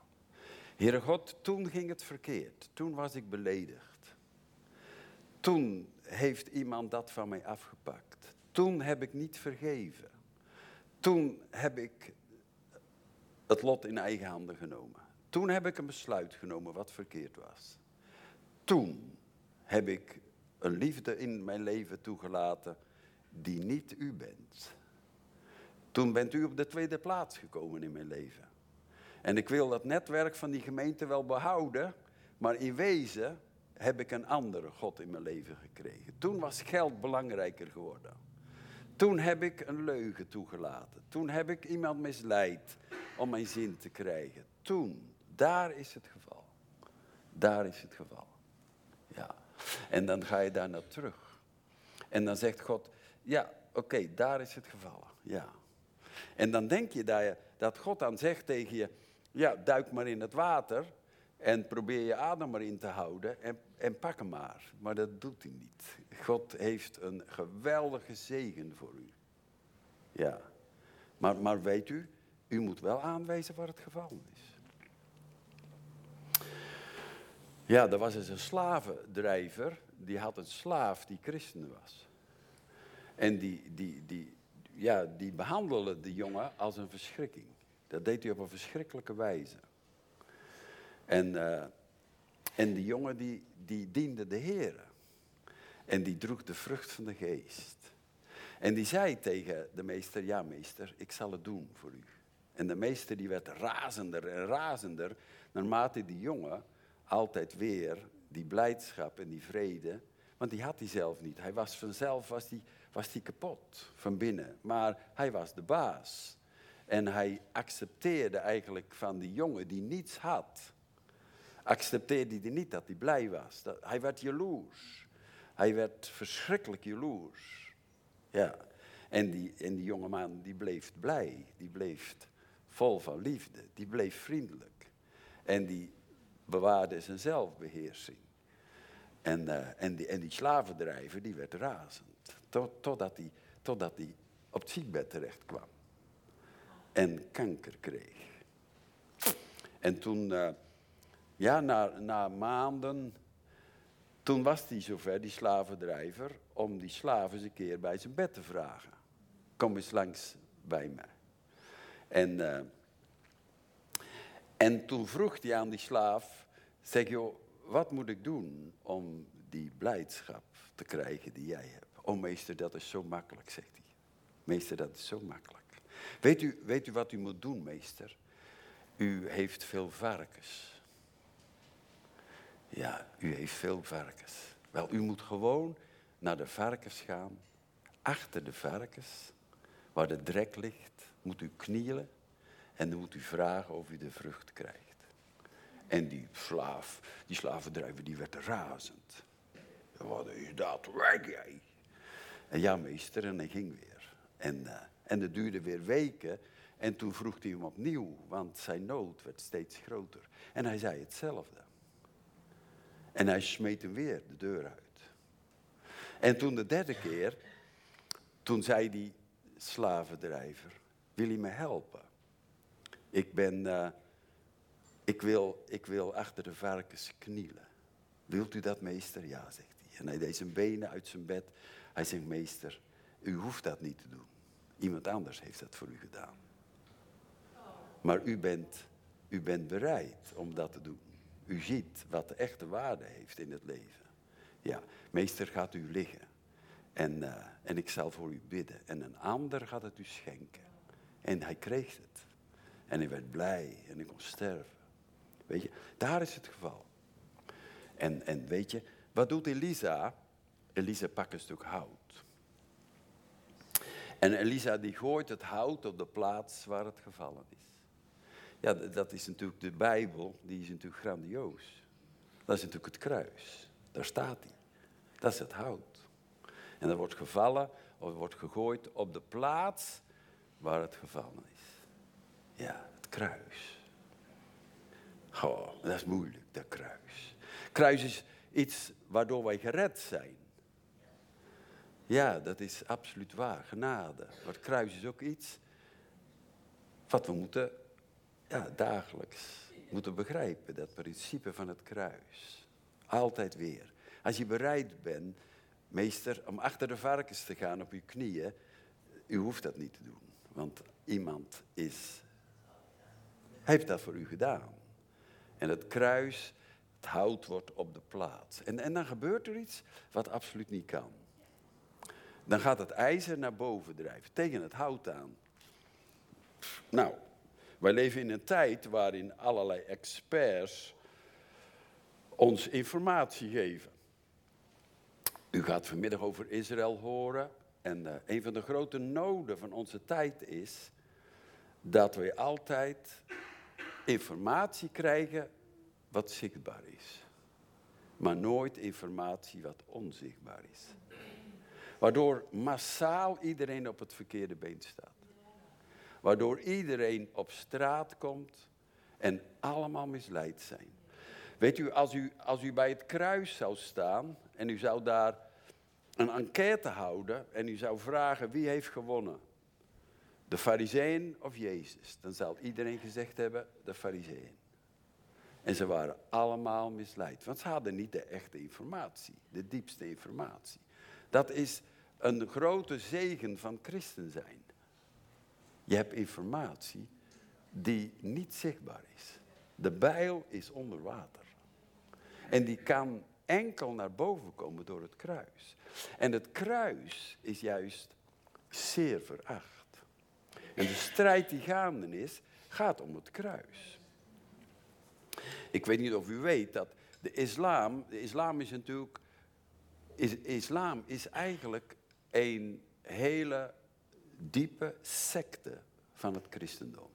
Heere God, toen ging het verkeerd. Toen was ik beledigd. Toen heeft iemand dat van mij afgepakt. Toen heb ik niet vergeven. Toen heb ik het lot in eigen handen genomen. Toen heb ik een besluit genomen wat verkeerd was. Toen heb ik een liefde in mijn leven toegelaten die niet u bent. Toen bent u op de tweede plaats gekomen in mijn leven. En ik wil dat netwerk van die gemeente wel behouden, maar in wezen heb ik een andere God in mijn leven gekregen. Toen was geld belangrijker geworden. Toen heb ik een leugen toegelaten. Toen heb ik iemand misleid om mijn zin te krijgen. Toen, daar is het geval. Daar is het geval. Ja. En dan ga je daar naar terug. En dan zegt God, ja, oké, daar is het gevallen. Ja. En dan denk je dat, je dat God dan zegt tegen je, ja, duik maar in het water en probeer je adem maar in te houden en, en pak hem maar. Maar dat doet hij niet. God heeft een geweldige zegen voor u. Ja. Maar, maar weet u, u moet wel aanwijzen waar het gevallen is. Ja, er was eens een slavendrijver, die had een slaaf die christen was. En die, die, die, ja, die behandelde de jongen als een verschrikking. Dat deed hij op een verschrikkelijke wijze. En, uh, en die jongen die, die diende de Heer. En die droeg de vrucht van de geest. En die zei tegen de meester, ja meester, ik zal het doen voor u. En de meester die werd razender en razender naarmate die jongen altijd weer die blijdschap en die vrede. Want die had hij zelf niet. Hij was vanzelf was die, was die kapot van binnen. Maar hij was de baas. En hij accepteerde eigenlijk van die jongen die niets had. Accepteerde hij niet dat hij blij was. Hij werd jaloers. Hij werd verschrikkelijk jaloers. Ja. En die, en die jonge man die bleef blij. Die bleef vol van liefde. Die bleef vriendelijk. En die bewaarde zijn zelfbeheersing. En, uh, en, die, en die slavendrijver die werd razend. Tot, totdat hij totdat hij op het ziekbed terecht kwam. En kanker kreeg. En toen, uh, ja, na, na maanden, toen was hij zover, die slavendrijver, om die slaven eens een keer bij zijn bed te vragen. Kom eens langs bij mij. En uh, en toen vroeg hij aan die slaaf, zeg joh, wat moet ik doen om die blijdschap te krijgen die jij hebt? Oh meester, dat is zo makkelijk, zegt hij. Meester, dat is zo makkelijk. Weet u, weet u wat u moet doen, meester? U heeft veel varkens. Ja, u heeft veel varkens. Wel, u moet gewoon naar de varkens gaan, achter de varkens, waar de drek ligt, moet u knielen en dan moet u vragen of u de vrucht krijgt. En die slaaf, die slavendrijver, die werd razend. Wat is dat? Weg jij! En ja, meester, en hij ging weer. En, uh, en het duurde weer weken. En toen vroeg hij hem opnieuw, want zijn nood werd steeds groter. En hij zei hetzelfde. En hij smeet hem weer de deur uit. En toen de derde keer, toen zei die slavendrijver, wil je me helpen? Ik ben, uh, ik wil, ik wil achter de varkens knielen. Wilt u dat, meester? Ja, zegt hij. En hij deed zijn benen uit zijn bed. Hij zegt, meester, u hoeft dat niet te doen. Iemand anders heeft dat voor u gedaan. Maar u bent, u bent bereid om dat te doen. U ziet wat de echte waarde heeft in het leven. Ja, meester gaat u liggen. En, uh, en ik zal voor u bidden. En een ander gaat het u schenken. En hij kreeg het. En hij werd blij en ik kon sterven. Weet je, daar is het geval. En, en weet je, wat doet Elisa? Elisa pakt een stuk hout. En Elisa die gooit het hout op de plaats waar het gevallen is. Ja, dat is natuurlijk de Bijbel, die is natuurlijk grandioos. Dat is natuurlijk het kruis. Daar staat hij. Dat is het hout. En dat wordt gevallen of wordt gegooid op de plaats waar het gevallen is. Ja, het kruis. Oh, dat is moeilijk, dat kruis. Kruis is iets waardoor wij gered zijn. Ja, dat is absoluut waar, genade. Maar het kruis is ook iets wat we moeten ja, dagelijks moeten begrijpen. Dat principe van het kruis. Altijd weer. Als je bereid bent, meester, om achter de varkens te gaan op uw knieën, u hoeft dat niet te doen. Want iemand is, heeft dat voor u gedaan. En het kruis, het hout wordt op de plaats. En, en dan gebeurt er iets wat absoluut niet kan. Dan gaat het ijzer naar boven drijven, tegen het hout aan. Nou, wij leven in een tijd waarin allerlei experts ons informatie geven. U gaat vanmiddag over Israël horen. En uh, een van de grote noden van onze tijd is dat we altijd informatie krijgen wat zichtbaar is. Maar nooit informatie wat onzichtbaar is. Waardoor massaal iedereen op het verkeerde been staat. Waardoor iedereen op straat komt en allemaal misleid zijn. Weet u als, u, als u bij het kruis zou staan en u zou daar een enquête houden en u zou vragen wie heeft gewonnen? De fariseeën of Jezus? Dan zal iedereen gezegd hebben de fariseeën. En ze waren allemaal misleid, want ze hadden niet de echte informatie, de diepste informatie. Dat is een grote zegen van christen zijn. Je hebt informatie die niet zichtbaar is. De bijl is onder water. En die kan enkel naar boven komen door het kruis. En het kruis is juist zeer veracht. En de strijd die gaande is, gaat om het kruis. Ik weet niet of u weet dat de islam, de islam is natuurlijk, islam is eigenlijk een hele diepe secte van het christendom.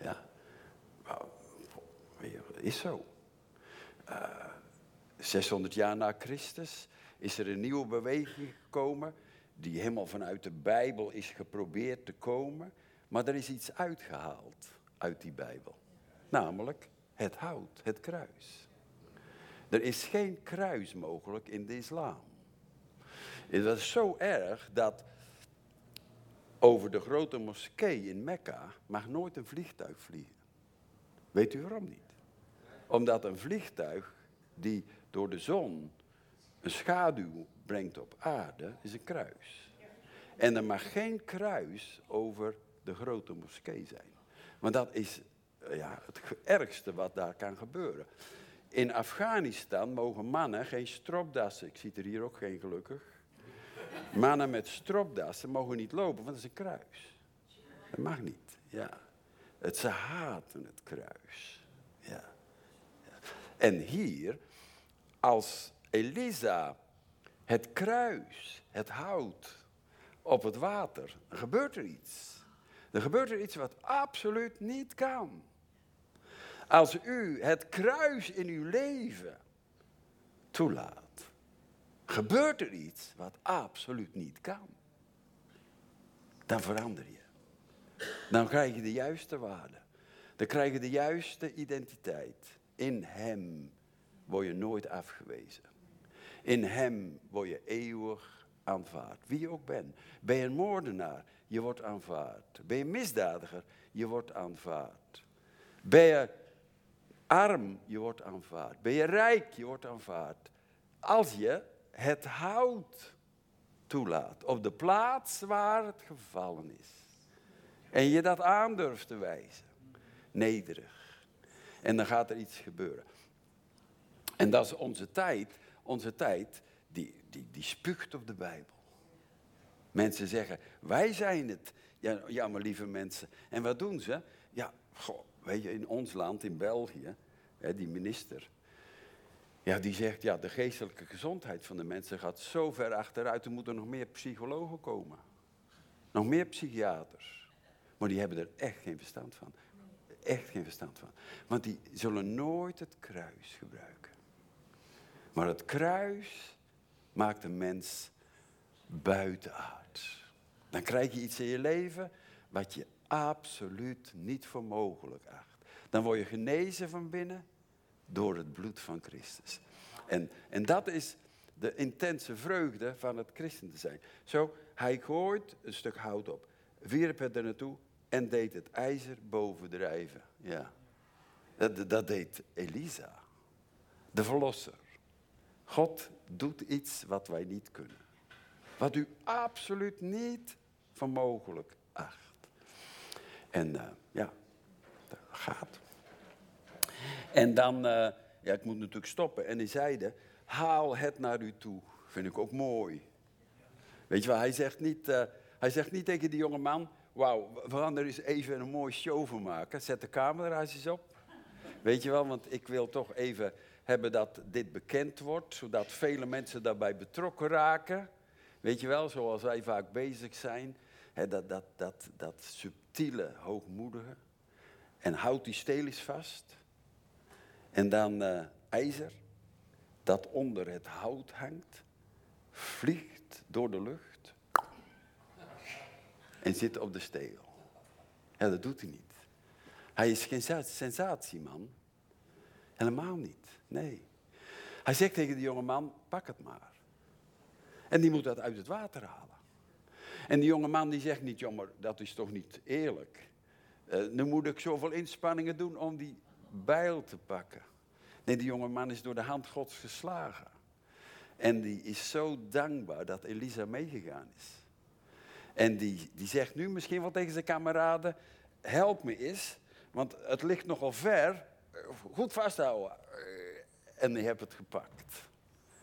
Ja, is zo. Uh, eh, 600 jaar na Christus is er een nieuwe beweging gekomen, die helemaal vanuit de Bijbel is geprobeerd te komen, maar er is iets uitgehaald uit die Bijbel. Namelijk het hout, het kruis. Er is geen kruis mogelijk in de islam. Het was zo erg dat over de grote moskee in Mekka mag nooit een vliegtuig vliegen. Weet u waarom niet? Omdat een vliegtuig die door de zon een schaduw brengt op aarde, is een kruis. En er mag geen kruis over de grote moskee zijn. Want dat is ja, het ergste wat daar kan gebeuren. In Afghanistan mogen mannen geen stropdassen. Ik zie er hier ook geen gelukkig. Mannen met stropdassen mogen niet lopen, want dat is een kruis. Dat mag niet, ja. Het, ze haten het kruis. Ja. En hier, als Elisa het kruis, het hout op het water, dan gebeurt er iets. Er gebeurt er iets wat absoluut niet kan. Als u het kruis in uw leven toelaat, gebeurt er iets wat absoluut niet kan. Dan verander je. Dan krijg je de juiste waarde. Dan krijg je de juiste identiteit. In Hem word je nooit afgewezen. In Hem word je eeuwig aanvaard. Wie je ook bent. Ben je een moordenaar? Je wordt aanvaard. Ben je misdadiger? Je wordt aanvaard. Ben je arm? Je wordt aanvaard. Ben je rijk? Je wordt aanvaard. Als je het hout toelaat op de plaats waar het gevallen is. En je dat aandurft te wijzen. Nederig. En dan gaat er iets gebeuren. En dat is onze tijd. Onze tijd, die, die, die spuugt op de Bijbel. Mensen zeggen, wij zijn het. Ja, ja, maar lieve mensen. En wat doen ze? Ja, goh, weet je, in ons land, in België, hè, die minister, ja, die zegt, ja, de geestelijke gezondheid van de mensen gaat zo ver achteruit, er moeten nog meer psychologen komen. Nog meer psychiaters. Maar die hebben er echt geen verstand van. Echt geen verstand van. Want die zullen nooit het kruis gebruiken. Maar het kruis maakt een mens buitenaard. Dan krijg je iets in je leven wat je absoluut niet voor mogelijk acht. Dan word je genezen van binnen door het bloed van Christus. En, en dat is de intense vreugde van het christen te zijn. Zo, hij gooit een stuk hout op, wierp het er naartoe en deed het ijzer bovendrijven. Ja. Dat, dat deed Elisa, de verlosser. God doet iets wat wij niet kunnen. Wat u absoluut niet voor mogelijk acht. En uh, ja, dat gaat. En dan, uh, ja, ik moet natuurlijk stoppen. En hij zeide, haal het naar u toe. Vind ik ook mooi. Weet je wel, hij zegt niet, uh, hij zegt niet tegen die jonge man, wauw, we gaan er eens even een mooie show van maken. Zet de camera's eens op. Weet je wel, want ik wil toch even hebben dat dit bekend wordt, zodat vele mensen daarbij betrokken raken. Weet je wel, zoals wij vaak bezig zijn, dat, dat, dat, dat subtiele, hoogmoedige. En houdt die stelis vast. En dan uh, ijzer, dat onder het hout hangt, vliegt door de lucht en zit op de steel. Ja, dat doet hij niet. Hij is geen sensatieman. Helemaal niet. Nee. Hij zegt tegen de jonge man, pak het maar. En die moet dat uit het water halen. En die jonge man die zegt niet, jongen, dat is toch niet eerlijk. Uh, nu moet ik zoveel inspanningen doen om die bijl te pakken. Nee, die jonge man is door de hand Gods geslagen. En die is zo dankbaar dat Elisa meegegaan is. En die, die zegt nu misschien wel tegen zijn kameraden, help me eens, want het ligt nogal ver. Goed vasthouden. En hij heeft het gepakt.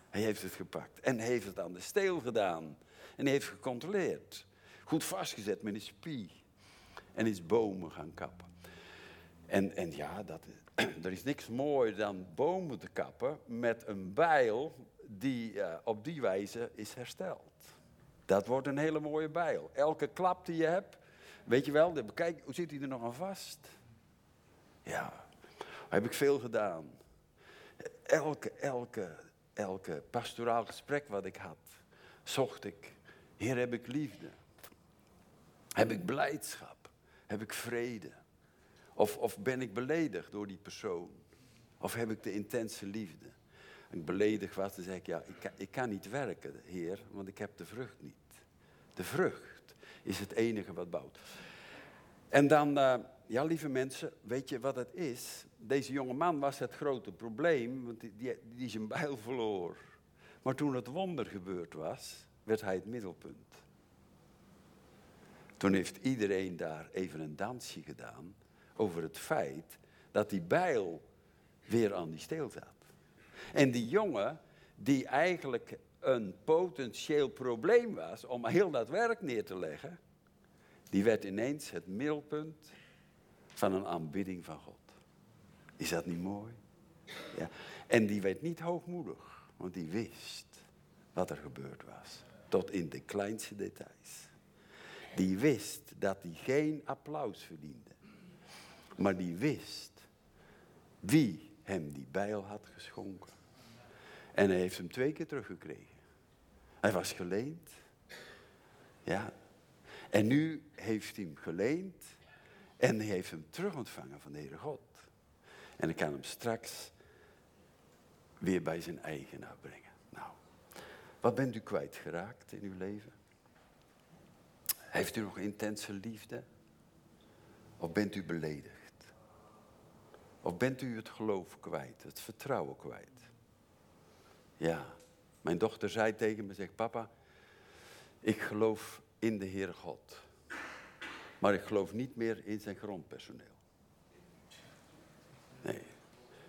Hij heeft het gepakt. En heeft het aan de steel gedaan. En heeft gecontroleerd. Goed vastgezet met een spie. En is bomen gaan kappen. En, en ja, dat, er is niks mooier dan bomen te kappen met een bijl die uh, op die wijze is hersteld. Dat wordt een hele mooie bijl. Elke klap die je hebt, weet je wel, kijk, hoe zit hij er nog aan vast? Ja, heb ik veel gedaan. Elke, elke elke pastoraal gesprek wat ik had, zocht ik, Heer, heb ik liefde? Heb ik blijdschap? Heb ik vrede? Of, of ben ik beledigd door die persoon? Of heb ik de intense liefde? Ik beledigd was, dan zei ik, ja, ik kan, ik kan niet werken, Heer, want ik heb de vrucht niet. De vrucht is het enige wat bouwt. En dan, uh, ja, lieve mensen, weet je wat het is? Deze jonge man was het grote probleem, want die, die, die zijn bijl verloor. Maar toen het wonder gebeurd was, werd hij het middelpunt. Toen heeft iedereen daar even een dansje gedaan over het feit dat die bijl weer aan die steel zat. En die jongen, die eigenlijk een potentieel probleem was om heel dat werk neer te leggen, die werd ineens het middelpunt van een aanbidding van God. Is dat niet mooi? Ja. En die werd niet hoogmoedig, want die wist wat er gebeurd was. Tot in de kleinste details. Die wist dat hij geen applaus verdiende. Maar die wist wie hem die bijl had geschonken. En hij heeft hem twee keer teruggekregen. Hij was geleend. Ja. En nu heeft hij hem geleend. En hij heeft hem terugontvangen van de Heere God. En ik kan hem straks weer bij zijn eigenaar brengen. Wat bent u kwijtgeraakt in uw leven? Heeft u nog intense liefde? Of bent u beledigd? Of bent u het geloof kwijt, het vertrouwen kwijt? Ja, mijn dochter zei tegen me, zegt papa, ik geloof in de Heere God. Maar ik geloof niet meer in zijn grondpersoneel. Nee,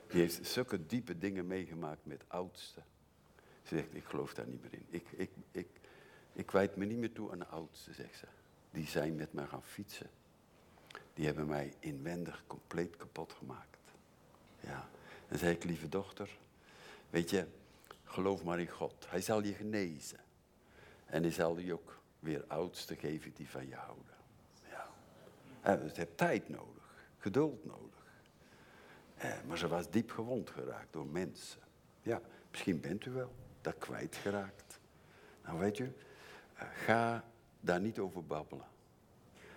die heeft zulke diepe dingen meegemaakt met oudsten. Ze zegt, ik geloof daar niet meer in. Ik, ik, ik, ik wijd me niet meer toe aan de oudsten, zegt ze. Die zijn met mij gaan fietsen. Die hebben mij inwendig compleet kapot gemaakt. Ja. En zei ik, lieve dochter, weet je, geloof maar in God. Hij zal je genezen. En hij zal je ook weer oudsten geven die van je houden. Ja. En het heeft tijd nodig, geduld nodig. Eh, maar ze was diep gewond geraakt door mensen. Ja, misschien bent u wel kwijtgeraakt. Nou weet je, eh, ga daar niet over babbelen.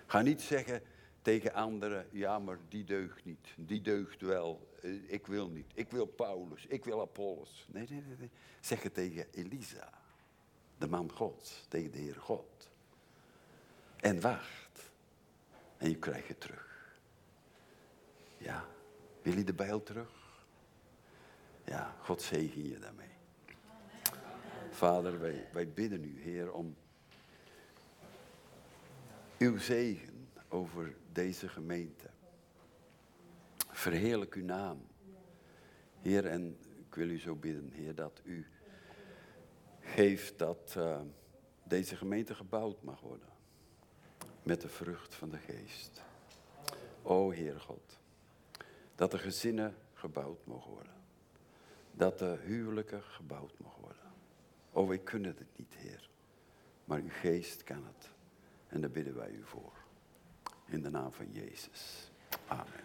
Ga niet zeggen tegen anderen, ja maar die deugt niet, die deugt wel, eh, ik wil niet, ik wil Paulus, ik wil Apollos. Nee, nee, nee, nee. Zeg het tegen Elisa, de man Gods, tegen de Heer God. En wacht. En je krijgt het terug. Ja, wil je de bijl terug? Ja, God zegen je daarmee. Vader, wij, wij bidden u, Heer, om uw zegen over deze gemeente. Verheerlijk uw naam. Heer, en ik wil u zo bidden, Heer, dat u geeft dat uh, deze gemeente gebouwd mag worden. Met de vrucht van de geest. O Heer God. Dat de gezinnen gebouwd mogen worden. Dat de huwelijken gebouwd mogen worden. Oh, wij kunnen het niet, Heer. Maar uw geest kan het. En daar bidden wij u voor. In de naam van Jezus. Amen.